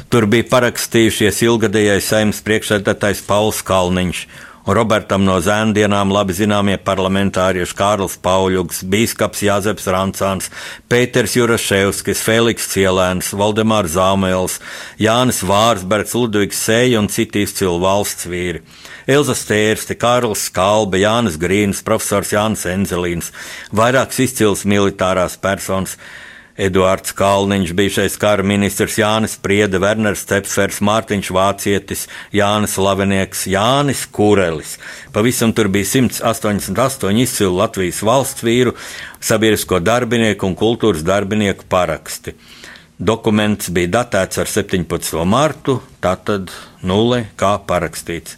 Tur bija parakstījušies ilgadējais saimnes priekšsēdētājs Pauls Kalniņš un Robertam no zēndienām labi zināmie parlamentārieši Kārls Pauļuks, Bīskaps Jāzeps Rancāns, Pēters Juraševskis, Feliks Cielēns, Valdemārs Zāmēls, Jānis Vārsbergs, Ludvigs Sēja un citi izcili valsts vīri. Elza Stērste, Kārls Skalbe, Jānis Grīns, profesors Jānis Enzelīns, vairākas izcils militārās personas. Eduards Kalniņš, bijušais kara ministrs Jānis Priede, Werners Cepsvers, Mārtiņš Vācietis, Jānis Lavenieks, Jānis Kurelis. Pavisam tur bija 188 izcilu Latvijas valsts vīru, sabiedrisko darbinieku un kultūras darbinieku paraksti. Dokuments bija datēts ar 17. martu, tātad nulle kā parakstīts.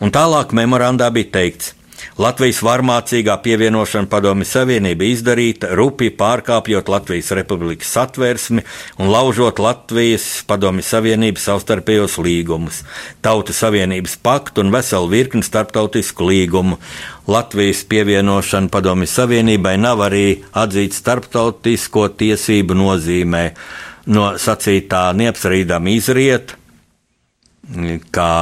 Un tālāk memorandā bija teikts, Latvijas varmācīgā pievienošana Padomju Savienība izdarīta, rupi pārkāpjot Latvijas Republikas satversmi un laužot Latvijas Padomju Savienības savstarpējos līgumus, Tautu Savienības paktu un veselu virkni starptautisku līgumu. Latvijas pievienošana Padomju Savienībai nav arī atzīta starptautisko tiesību nozīmē. No sacītā neapstrīdam izriet, kā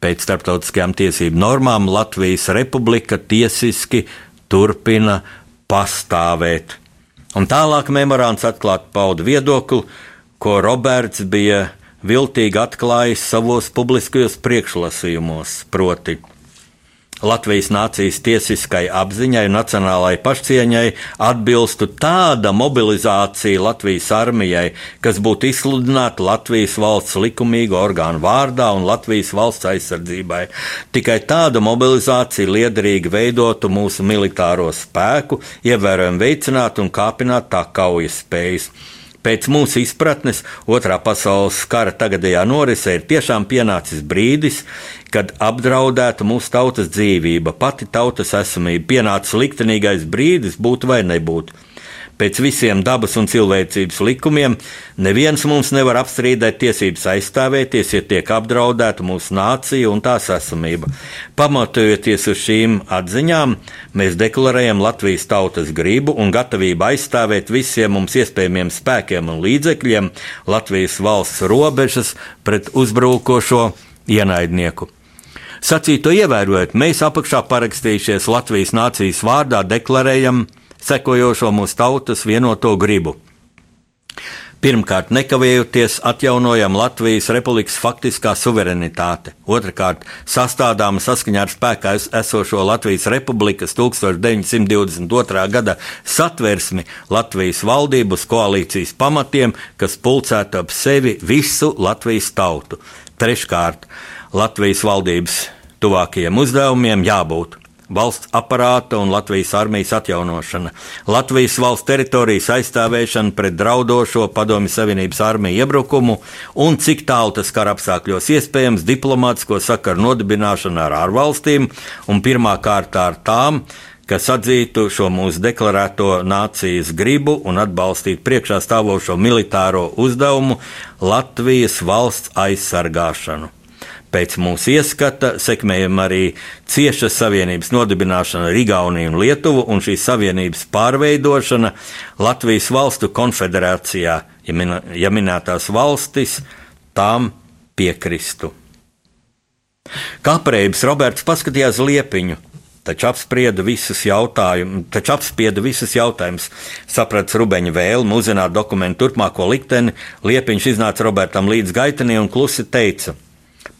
Pēc starptautiskajām tiesību normām Latvijas republika tiesiski turpina pastāvēt. Un tālāk memorāns atklāti pauda viedokli, ko Roberts bija viltīgi atklājis savos publiskajos priekšlasījumos, proti, Latvijas nācijas tiesiskai apziņai un nacionālajai pašcieņai atbilstu tāda mobilizācija Latvijas armijai, kas būtu izsludināta Latvijas valsts likumīgo orgānu vārdā un Latvijas valsts aizsardzībai. Tikai tāda mobilizācija liederīgi veidotu mūsu militāro spēku, ievērojami veicinātu un kāpinātu tā kaujas spējas. Pēc mūsu izpratnes, otrā pasaules kara tagadējā norisē ir tiešām pienācis brīdis, kad apdraudēta mūsu tautas dzīvība, pati tautas esamība, pienācis liktenīgais brīdis būt vai nebūt. Pēc visiem dabas un cilvēcības likumiem neviens mums nevar apstrīdēt tiesības aizstāvēties, ja tiek apdraudēta mūsu nācija un tās esamība. Pamatojoties uz šīm atziņām, mēs deklarējam Latvijas tautas gribu un gatavību aizstāvēt visiem mums iespējamiem spēkiem un līdzekļiem Latvijas valsts robežas pret uzbrukošo ienaidnieku. Sacīto ievērojot, mēs apakšā parakstījušies Latvijas nācijas vārdā deklarējam, sekojošo mūsu tautas vienoto gribu. Pirmkārt, nekavējoties atjaunojam Latvijas republikas faktiskā suverenitāte. Otrakārt, sastādām saskaņā ar spēkā esošo Latvijas republikas 1922. gada satversmi Latvijas valdības koalīcijas pamatiem, kas pulcētu ap sevi visu Latvijas tautu. Treškārt, Latvijas valdības tuvākajiem uzdevumiem jābūt valsts aparāta un Latvijas armijas atjaunošana, Latvijas valsts teritorijas aizstāvēšana pret draudošo Padomju Savienības armiju iebrukumu un cik tālu tas kara apstākļos iespējams diplomātsko sakaru nodibināšana ar ārvalstīm un pirmā kārtā ar tām, kas atzītu šo mūsu deklarēto nācijas gribu un atbalstītu priekšā stāvošo militāro uzdevumu Latvijas valsts aizsargāšanu. Pēc mūsu ieskata sekmējam arī cieša savienības nodibināšana ar Igauniju un Lietuvu un šīs savienības pārveidošana Latvijas valstu konfederācijā, ja, min ja minētās valstis tām piekristu. Kāpēc Roberts paskatījās liepiņu, taču apsprieda visus jautājumus, taču apsprieda visus jautājumus, saprata Rubeņa vēlmu uzzināt dokumentu turpmāko likteni, liepiņš iznāca Robertam līdz gaitenī un klusi teica –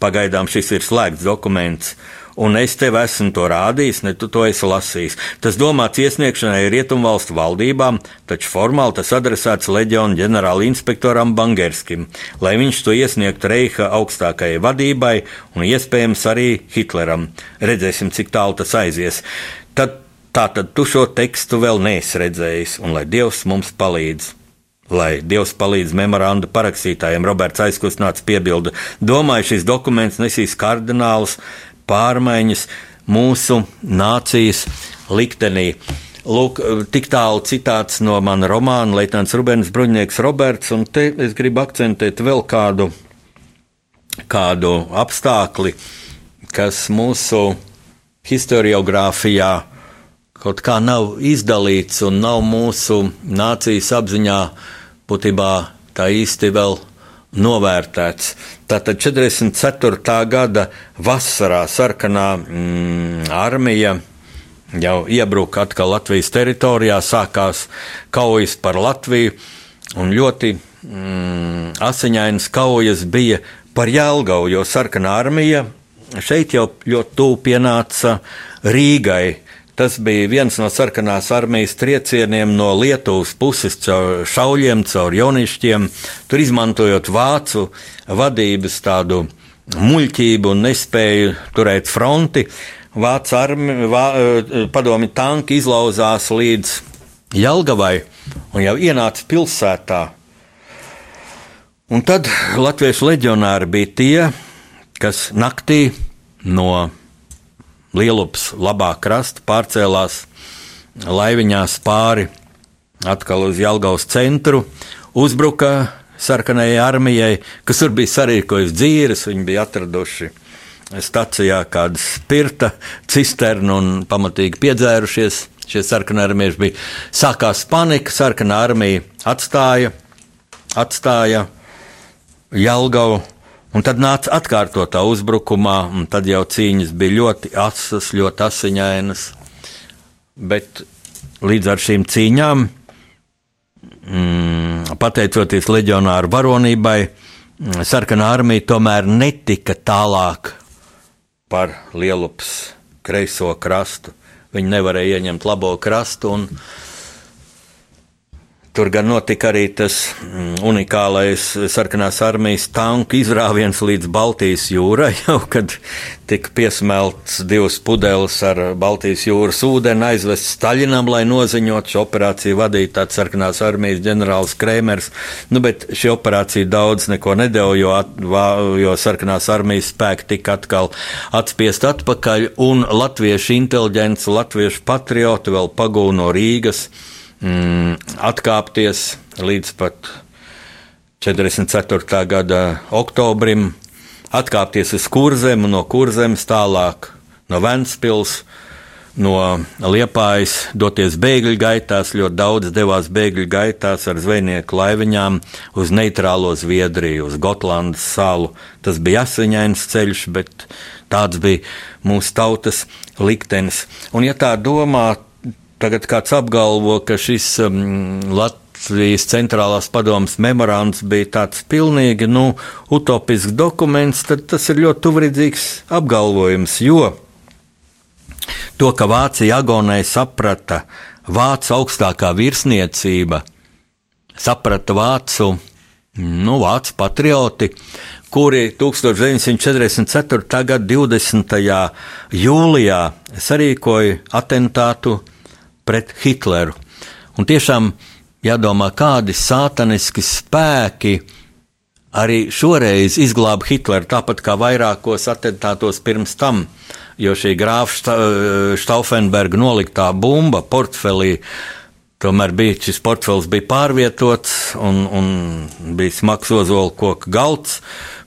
Pagaidām šis ir slēgts dokuments, un es tev esmu to rādījis, ne tu to esi lasījis. Tas domāts iesniegšanai Rietumvalstu valdībām, taču formāli tas adresēts leģiona ģenerāla inspektoram Bangerskim, lai viņš to iesniegtu Reiha augstākajai vadībai un iespējams arī Hitleram. Redzēsim, cik tālu tas aizies. Tad, tātad tu šo tekstu vēl neesi redzējis, un lai Dievs mums palīdz. Lai Dievs palīdz memoranda parakstītājiem, Roberts aizkustināts piebilda, domāju, šis dokuments nesīs kardinālus pārmaiņas mūsu nācijas liktenī. Lūk, tik tālu citāts no mana romāna Leitnants Rubens Bruņnieks Roberts, un te es gribu akcentēt vēl kādu, kādu apstākli, kas mūsu historiografijā kaut kā nav izdalīts un nav mūsu nācijas apziņā būtībā tā īsti vēl novērtēts. Tātad 44. gada vasarā sarkanā mm, armija jau iebruka atkal Latvijas teritorijā, sākās kaujas par Latviju, un ļoti mm, asiņainas kaujas bija par Jēlgavu, jo sarkanā armija šeit jau ļoti tuvu pienāca Rīgai. Tas bija viens no sarkanās armijas triecieniem no Lietuvas puses, caur šauļiem, caur jauniešiem. Tur izmantojot vācu vadības tādu muļķību un nespēju turēt fronti, vācu armija, vā, padomi tanki izlauzās līdz Jelgavai un jau ienāca pilsētā. Un tad latviešu leģionāri bija tie, kas naktī no Lielupas labā krasta pārcēlās laiviņās pāri atkal uz Jelgavas centru, uzbruka sarkanajai armijai, kas tur bija sarīkojusi dzīves, viņi bija atraduši stacijā kādu spirta cisternu un pamatīgi piedzērušies. Šie sarkanā armija bija. Sākās panika, sarkanā armija atstāja, atstāja Jelgavu Un tad nāca atkārtotā uzbrukumā, un tad jau cīņas bija ļoti asas, ļoti asiņainas. Bet līdz ar šīm cīņām, mm, pateicoties leģionāru varonībai, mm, sarkanā armija tomēr netika tālāk par Lielupas kreiso krastu. Viņi nevarēja ieņemt labo krastu. Un, Tur gan notika arī tas mm, unikālais sarkanās armijas tanku izrāviens līdz Baltijas jūrai, jau kad tika piesmelts divas pudeles ar Baltijas jūras ūdeni, aizvests Staļinam, lai noziņot šo operāciju vadīja tāds sarkanās armijas ģenerālis Krēmers. Nu, bet šī operācija daudz neko nedēļ, jo, jo sarkanās armijas spēki tika atkal atspiest atpakaļ, un latviešu inteliģents, latviešu patrioti vēl pagūno no Rīgas mm, atkāpties līdz pat 44. gada oktobrim, atkāpties uz kurzem, no kurzemes tālāk no Ventspils. No Liepājas doties bēgļu gaitās, ļoti daudz devās bēgļu gaitās ar zvejnieku laiviņām uz neitrālo Zviedriju, uz Gotlandas salu. Tas bija asiņains ceļš, bet tāds bija mūsu tautas liktenis. Un, ja tā domā, Tagad kāds apgalvo, ka šis um, Latvijas centrālās padomas memorands bija tāds pilnīgi nu, utopisks dokuments, tad tas ir ļoti tuvredzīgs apgalvojums, jo to, ka Vācija agonē saprata Vācu augstākā virsniecība, saprata Vācu, nu, Vācu patrioti, kuri 1944. gada 20. jūlijā sarīkoja atentātu pret Hitleru. Un tiešām jādomā, kādi sātaniski spēki arī šoreiz izglāba Hitleru, tāpat kā vairākos atentātos pirms tam. Jo šī grāfa Stauffenberga noliktā bumba portfelī, tomēr bija šis portfels bija pārvietots un, un bija smags ozola koka galds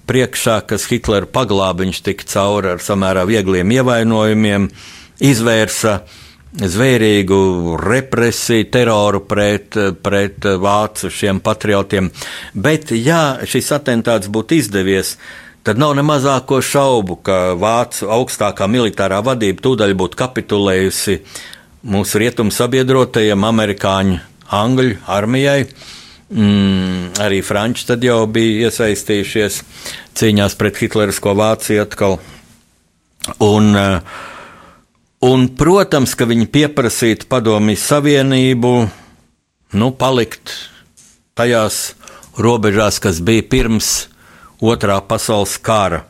priekšā, kas Hitleru paglāba. Viņš tika cauri ar samērā viegliem ievainojumiem, izvērsa uh, zvērīgu represiju, teroru pret, pret vācu šiem patriotiem. Bet, ja šis atentāts būtu izdevies, tad nav ne mazāko šaubu, ka vācu augstākā militārā vadība tūdaļ būtu kapitulējusi mūsu rietumu sabiedrotajiem, amerikāņu, angļu armijai. Mm, arī franči tad jau bija iesaistījušies cīņās pret hitlerisko Vāciju atkal. Un, uh, Un, protams, ka viņi pieprasītu padomju savienību, nu, palikt tajās robežās, kas bija pirms otrā pasaules kara.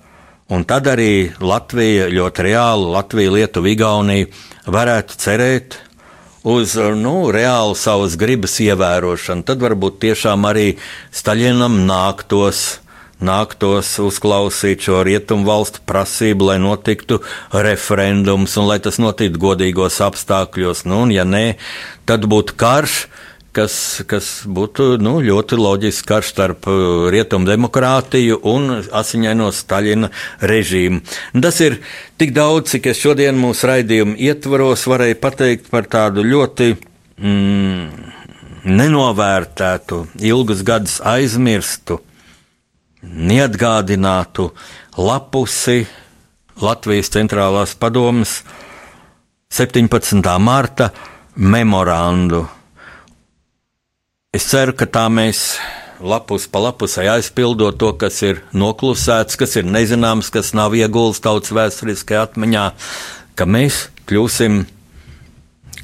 Un tad arī Latvija ļoti reāli, Latvija, Lietuva, Igaunija varētu cerēt uz nu, reālu savas gribas ievērošanu. Tad varbūt tiešām arī Staļinam nāktos nāktos uzklausīt šo rietumu valstu prasību, lai notiktu referendums un lai tas notiktu godīgos apstākļos. Nu, un, ja nē, tad būtu karš, kas, kas būtu nu, ļoti loģisks karš starp uh, rietumu demokrātiju un asiņaino Staļina režīmu. Tas ir tik daudz, cik es šodien mūsu raidījumu ietvaros varēju pateikt par tādu ļoti mm, nenovērtētu, ilgus gadus aizmirstu, neatgādinātu lapusi Latvijas centrālās padomas 17. marta memorandu Es ceru, ka tā mēs lapus pa lapusai aizpildot to, kas ir noklusēts, kas ir nezināms, kas nav ieguldīts tautas vēsturiskajā atmiņā, ka mēs kļūsim,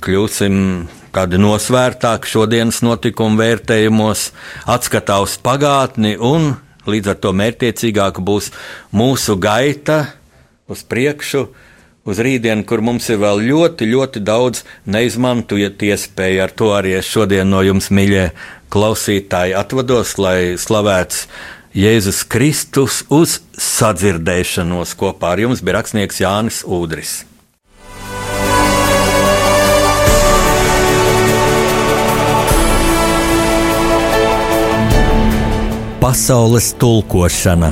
kļūsim tādi nosvērtāki šodienas notikumu vērtējumos, atskatā uz pagātni un līdz ar to mērķiecīgāka būs mūsu gaita uz priekšu uz rītdienu, kur mums ir vēl ļoti, ļoti daudz neizmantojot iespēju. Ar to arī es šodien no jums, mīļie klausītāji, atvados, lai slavēts Jēzus Kristus uz sadzirdēšanos. Kopā ar jums bija rakstnieks Jānis Udris. Pasaules tulkošana